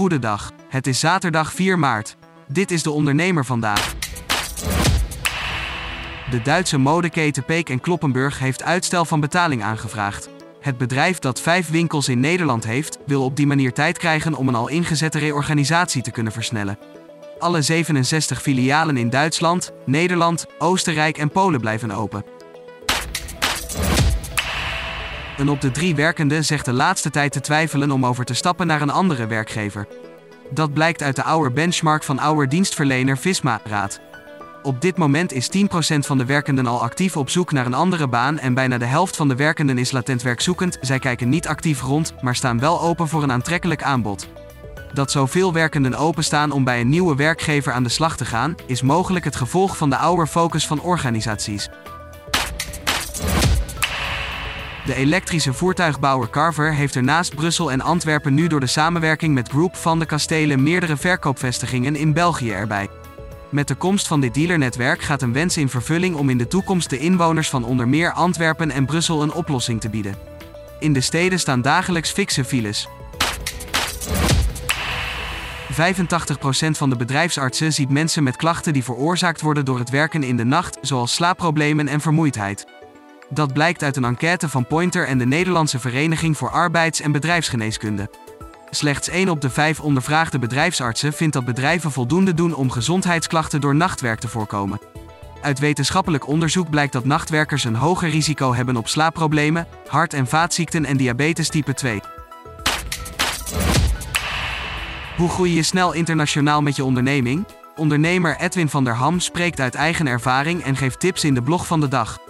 Goedendag. Het is zaterdag 4 maart. Dit is de ondernemer vandaag. De Duitse modeketen Peek en Kloppenburg heeft uitstel van betaling aangevraagd. Het bedrijf dat vijf winkels in Nederland heeft, wil op die manier tijd krijgen om een al ingezette reorganisatie te kunnen versnellen. Alle 67 filialen in Duitsland, Nederland, Oostenrijk en Polen blijven open. Een op de drie werkenden zegt de laatste tijd te twijfelen om over te stappen naar een andere werkgever. Dat blijkt uit de oude benchmark van oude dienstverlener Visma Raad. Op dit moment is 10% van de werkenden al actief op zoek naar een andere baan en bijna de helft van de werkenden is latent werkzoekend. Zij kijken niet actief rond, maar staan wel open voor een aantrekkelijk aanbod. Dat zoveel werkenden openstaan om bij een nieuwe werkgever aan de slag te gaan, is mogelijk het gevolg van de oude focus van organisaties. De elektrische voertuigbouwer Carver heeft er naast Brussel en Antwerpen nu door de samenwerking met Group van de Kastelen meerdere verkoopvestigingen in België erbij. Met de komst van dit dealernetwerk gaat een wens in vervulling om in de toekomst de inwoners van onder meer Antwerpen en Brussel een oplossing te bieden. In de steden staan dagelijks fikse files. 85% van de bedrijfsartsen ziet mensen met klachten die veroorzaakt worden door het werken in de nacht, zoals slaapproblemen en vermoeidheid. Dat blijkt uit een enquête van Pointer en de Nederlandse Vereniging voor Arbeids- en Bedrijfsgeneeskunde. Slechts 1 op de 5 ondervraagde bedrijfsartsen vindt dat bedrijven voldoende doen om gezondheidsklachten door nachtwerk te voorkomen. Uit wetenschappelijk onderzoek blijkt dat nachtwerkers een hoger risico hebben op slaapproblemen, hart- en vaatziekten en diabetes type 2. Hoe groei je snel internationaal met je onderneming? Ondernemer Edwin van der Ham spreekt uit eigen ervaring en geeft tips in de blog van de dag.